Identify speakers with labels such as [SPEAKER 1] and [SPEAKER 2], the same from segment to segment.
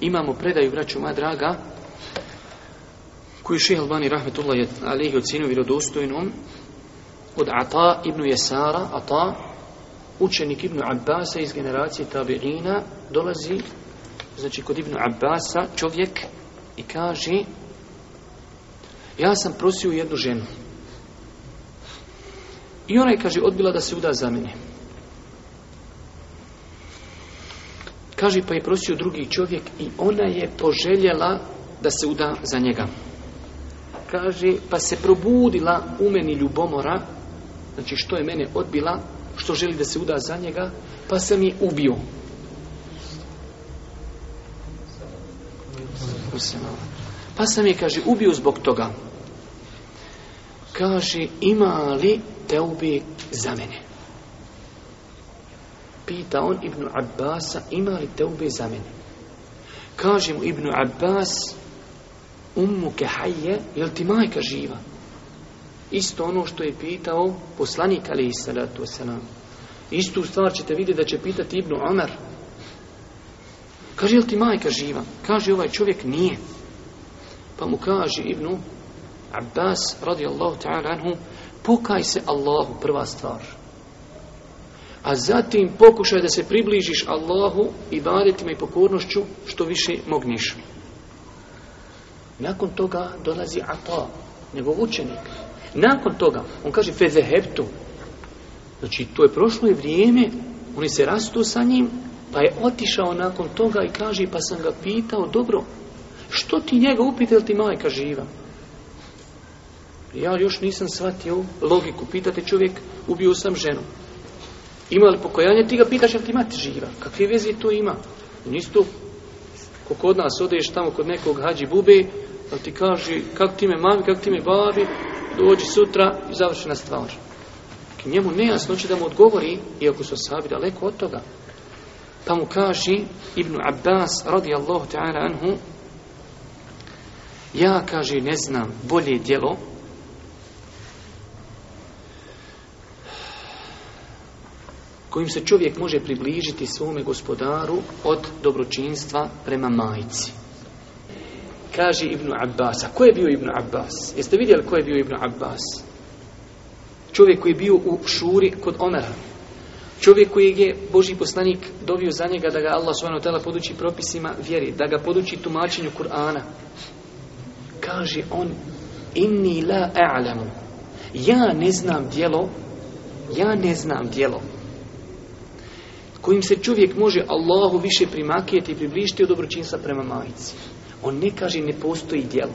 [SPEAKER 1] Imamo predaju, braću moja draga, koju ših Albani Rahmetullah je alihi ocenio vjerodostojnom od Ata ibn Jesara, Ata, učenik Ibnu Abbasa iz generacije Tabi'ina, dolazi, znači kod ibn Abbasa, čovjek i kaže ja sam prosio jednu ženu i ona je, kaže, odbila da se uda za mene. Kaže, pa je prosio drugi čovjek i ona je poželjela da se uda za njega. Kaže, pa se probudila u meni ljubomora, znači što je mene odbila, što želi da se uda za njega, pa sam je ubio. Pa sam je, kaže, ubio zbog toga. Kaže, ima li ubi za mene? Pita on Ibnu Abbasa, ima li teube za mene? Kaže mu Ibnu Abbas, ummu hajje, jel ti majka živa? Isto ono što je pitao poslanik ali salatu wasalam. Istu stvar ćete vidjeti da će pitati ibn Omer. Kaže, jel ti majka živa? Kaže, ovaj čovjek nije. Pa mu kaže ibn Abbas, radijallahu ta'ala anhu, pokaj se Allahu, prva stvar a zatim pokušaj da se približiš Allahu i badetima i pokornošću što više mogniš. Nakon toga dolazi Ata, njegov učenik. Nakon toga, on kaže fezeheptu. Znači, to je prošlo je vrijeme, oni se rastu sa njim, pa je otišao nakon toga i kaže, pa sam ga pitao, dobro, što ti njega upite, ti majka živa? Ja još nisam shvatio logiku, pitate čovjek, ubio sam ženu. Ima li pokojanje? ti ga pitaš jel ti mati živa? Kakve veze to ima? Nisu tu. ko kod nas odeš tamo kod nekog hađi bube, pa ti kaže kak ti me mami, kak ti me babi, dođi sutra i završena stvar. Njemu nejasno će da mu odgovori, iako su sahabi daleko od toga. Pa mu kaže Ibn Abbas radijallahu ta'ala anhu, ja kaže ne znam bolje djelo kojim se čovjek može približiti svome gospodaru od dobročinstva prema majci. Kaže Ibnu Abbas. A ko je bio Ibnu Abbas? Jeste vidjeli ko je bio Ibnu Abbas? Čovjek koji je bio u šuri kod Omera. Čovjek koji je Boži poslanik dovio za njega da ga Allah tela podući propisima vjeri, da ga poduči tumačenju Kur'ana. Kaže on, inni la Ja ne znam djelo, ja ne znam djelo kojim se čovjek može Allahu više primakijeti i približiti od dobročinstva prema majici. On ne kaže ne postoji djelo.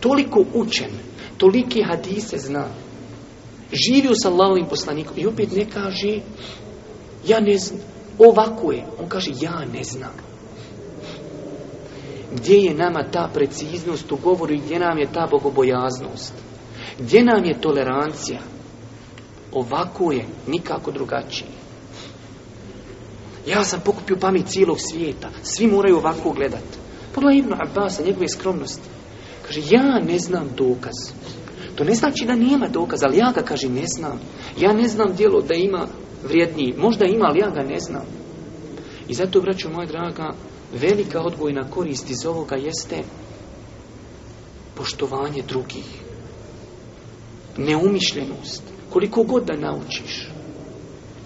[SPEAKER 1] Toliko učen, toliki hadise zna, živio sa Allahovim poslanikom i opet ne kaže ja ne znam, ovako je. On kaže ja ne znam. Gdje je nama ta preciznost u govoru i gdje nam je ta bogobojaznost? Gdje nam je tolerancija? Ovako je, nikako drugačije. Ja sam pokupio pamet cijelog svijeta. Svi moraju ovako gledati. Pogledaj Ibnu Abbasa, njegove skromnosti. Kaže, ja ne znam dokaz. To ne znači da nema dokaz, ali ja ga, kaže, ne znam. Ja ne znam djelo da ima vrijedniji. Možda ima, ali ja ga ne znam. I zato, braćo moja draga, velika odgojna korist iz ovoga jeste poštovanje drugih. Neumišljenost. Koliko god da naučiš,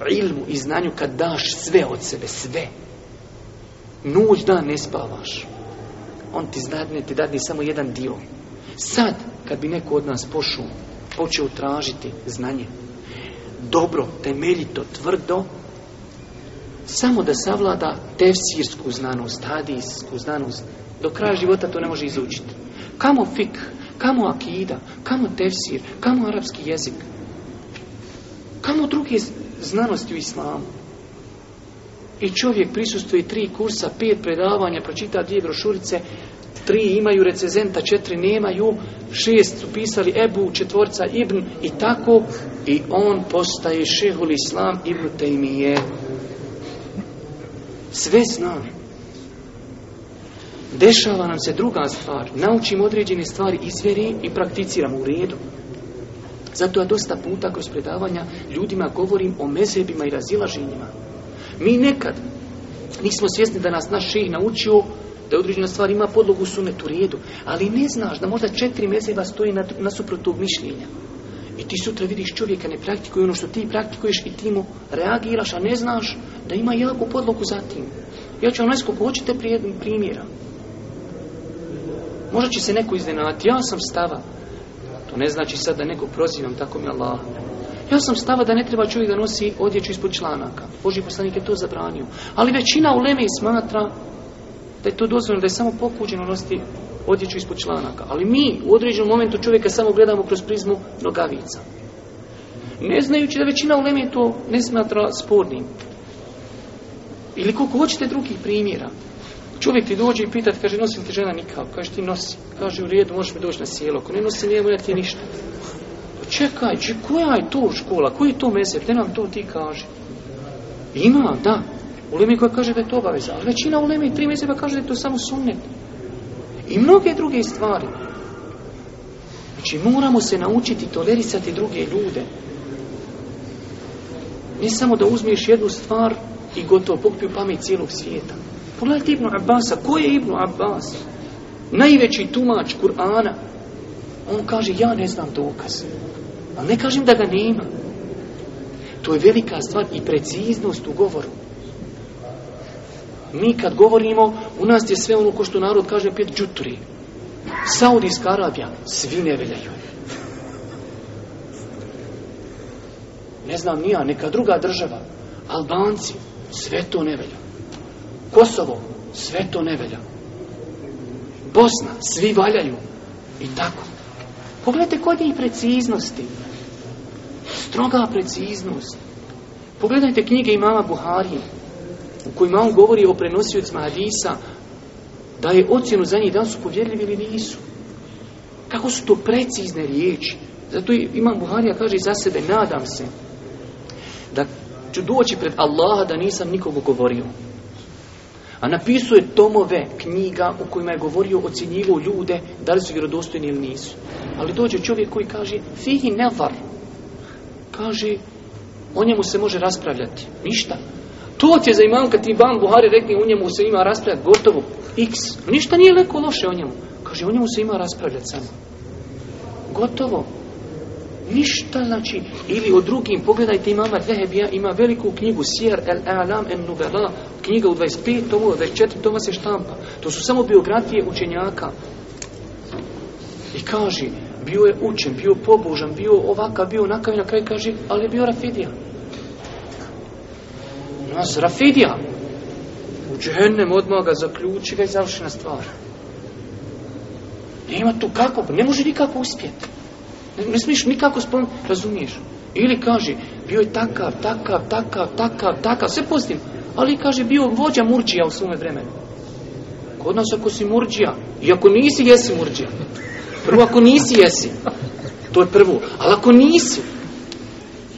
[SPEAKER 1] ilmu i znanju kad daš sve od sebe, sve. Nuć dan ne spavaš. On ti ne ti dadne samo jedan dio. Sad, kad bi neko od nas pošao, počeo tražiti znanje, dobro, temeljito, tvrdo, samo da savlada tefsirsku znanost, hadijsku znanost, do kraja života to ne može izučiti. Kamo fik, kamo akida, kamo tefsir, kamo arapski jezik, kamo drugi znanosti u islamu. I čovjek prisustuje tri kursa, pet predavanja, pročita dvije brošurice, tri imaju recezenta, četiri nemaju, šest su pisali Ebu, četvorca Ibn i tako. I on postaje šehul islam Ibn Tejmije. Sve zna. Dešava nam se druga stvar. Naučimo određene stvari iz i prakticiramo u redu. Zato ja dosta puta kroz predavanja ljudima govorim o mezebima i razilaženjima. Mi nekad nismo svjesni da nas naš ših naučio da određena stvar ima podlogu u sunetu rijedu, ali ne znaš da možda četiri mezeba stoji nasuprot tog mišljenja. I ti sutra vidiš čovjeka ne praktikuje ono što ti praktikuješ i ti mu reagiraš, a ne znaš da ima jako podlogu za tim. Ja ću vam očite hoćete primjera. Možda će se neko iznenati, ja sam stava to ne znači sad da neko prozivam, tako mi Allah. Ja sam stava da ne treba čovjek da nosi odjeću ispod članaka. Boži poslanik je to zabranio. Ali većina u Leme smatra da je to dozvoljeno, da je samo pokuđeno nositi odjeću ispod članaka. Ali mi u određenom momentu čovjeka samo gledamo kroz prizmu nogavica. Ne znajući da većina u Leme to ne smatra spornim. Ili koliko hoćete drugih primjera. Čovjek ti dođe i pita, kaže, nosim ti žena nikav. Kaže, ti nosi. Kaže, u redu, možeš mi doći na sjelo. Ako ne nosi, nije ja ti ništa. Pa čekaj, če, koja je to škola? Koji je to mjesec? Ne nam to ti kaže. Ima, da. Ulemi koja kaže da je to obaveza. Ali većina ulemi tri mjeseca, kaže da je to samo sunnet. I mnoge druge stvari. Znači, moramo se naučiti tolerisati druge ljude. Ne samo da uzmiš jednu stvar i gotovo pokupi pamet cijelog svijeta. Pogledajte Ibnu Abbasa, ko je Ibnu Abbas? Najveći tumač Kur'ana. On kaže, ja ne znam dokaz. Ali ne kažem da ga nema. To je velika stvar i preciznost u govoru. Mi kad govorimo, u nas je sve ono ko što narod kaže pet džuturi. Saudijska Arabija, svi ne veljaju. Ne znam nija, neka druga država, Albanci, sve to ne veljaju. Kosovo, sve to ne velja. Bosna, svi valjaju. I tako. Pogledajte kod njih preciznosti. Stroga preciznost. Pogledajte knjige imama Buharija u kojima on govori o prenosiocima hadisa, da je ocjenu za njih, da su povjerljivi ili nisu. Kako su to precizne riječi. Zato imam Buharija kaže za sebe, nadam se, da ću doći pred Allaha da nisam nikogu govorio. A napisuje tomove knjiga u kojima je govorio, ocjenjivao ljude, da li su vjerodostojni ili nisu. Ali dođe čovjek koji kaže, fihi nevar. Kaže, o njemu se može raspravljati. Ništa. To će za imam kad rekli Buhari rekne o njemu se ima raspravljati, gotovo, x. Ništa nije leko loše o njemu. Kaže, o njemu se ima raspravljati samo. Gotovo. Ništa znači, ili u drugim, pogledajte imama Zehebija, ima veliku knjigu Sir el Alam en Nubela, knjiga u 25 tomu, 24 toma se štampa. To su samo biografije učenjaka. I kaže, bio je učen, bio pobožan, bio ovakav, bio onakav i na kraju kaže, ali je bio Rafidija. Nas Rafidija. U džehennem odmah ga zaključi ga i završena stvar. Nema tu kako, ne može nikako uspjeti. Ne smiješ nikako spomenuti, razumiješ? Ili kaže, bio je takav, takav, takav, takav, takav, sve postim. Ali kaže, bio vođa Murđija u svome vremenu. Kod nas ako si Murđija, i ako nisi, jesi Murđija. Prvo ako nisi, jesi. To je prvo. Ali ako nisi,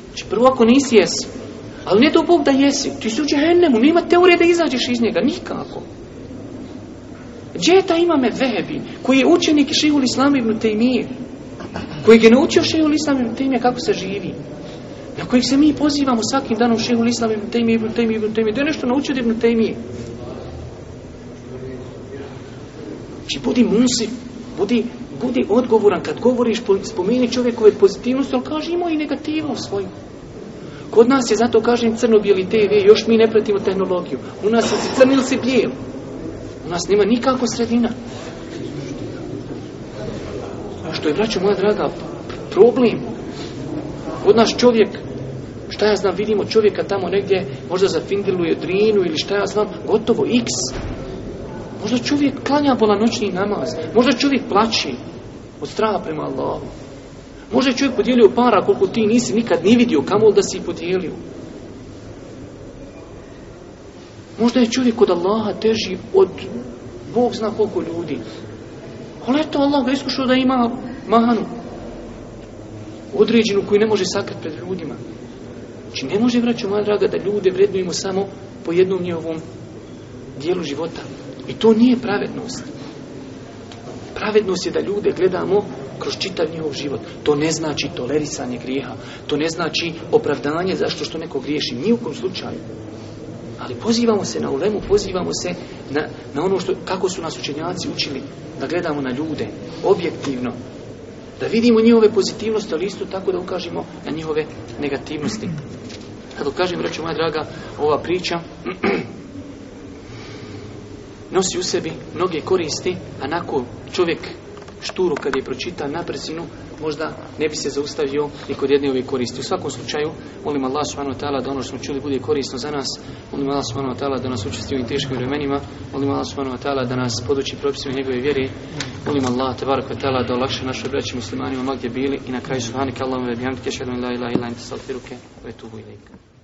[SPEAKER 1] znači prvo ako nisi, jesi. Ali ne do Bog da jesi. Ti si u džehennemu, nema teorije da izađeš iz njega, nikako. Džeta ima vebi, koji je učenik Šihul Islam ibn Tejmije kojeg je naučio šehu Islam Ibn Tejmije kako se živi, na kojeg se mi pozivamo svakim danom šehu Islam Ibn Tejmije, Ibn Tejmije, Ibn je nešto naučio Ibn Či znači, budi musi, budi, odgovoran kad govoriš, spomeni čovjekove pozitivnosti, ali kaži imao i negativnost svoju. Kod nas je, zato kažem, crno-bijeli TV, još mi ne pratimo tehnologiju. U nas je crni ili si bijel. U nas nema nikako sredina što je, braćo moja draga, problem. Od nas čovjek, šta ja znam, vidimo čovjeka tamo negdje, možda za i drinu ili šta ja znam, gotovo x. Možda čovjek klanja noćni namaz, možda čovjek plaći od straha prema Allahu. Možda čovjek podijelio para koliko ti nisi nikad ni vidio, Kamo da si podijelio. Možda je čovjek od Allaha teži od Bog zna koliko ljudi. Ali eto Allah ga iskušao da ima mahanu. Određenu koju ne može sakriti pred ljudima. Znači ne može, vraću moja draga, da ljude vrednujemo samo po jednom njihovom dijelu života. I to nije pravednost. Pravednost je da ljude gledamo kroz čitav njihov život. To ne znači tolerisanje grijeha. To ne znači opravdanje zašto što neko griješi. Ni u slučaju. Ali pozivamo se na ulemu, pozivamo se na, na ono što, kako su nas učenjaci učili. Da gledamo na ljude objektivno, da vidimo njihove pozitivnosti, ali isto tako da ukažemo na njihove negativnosti. Kad kažem, reću moja draga, ova priča nosi u sebi mnoge koristi, a nakon čovjek šturu kad je pročita na brzinu, možda ne bi se zaustavio i kod jedne ove koristi. U svakom slučaju, molim Allah subhanahu ta'ala da ono što smo čuli bude korisno za nas, molim Allah subhanahu ta'ala da nas učesti u ovim teškim vremenima, molim Allah subhanahu ta'ala da nas poduči propisima njegove vjere, molim Allah tabaraka ta'ala da olakša našoj braći muslimanima gdje bili i na kraju subhanika Allahumma bihamdike, šedun la ilaha ila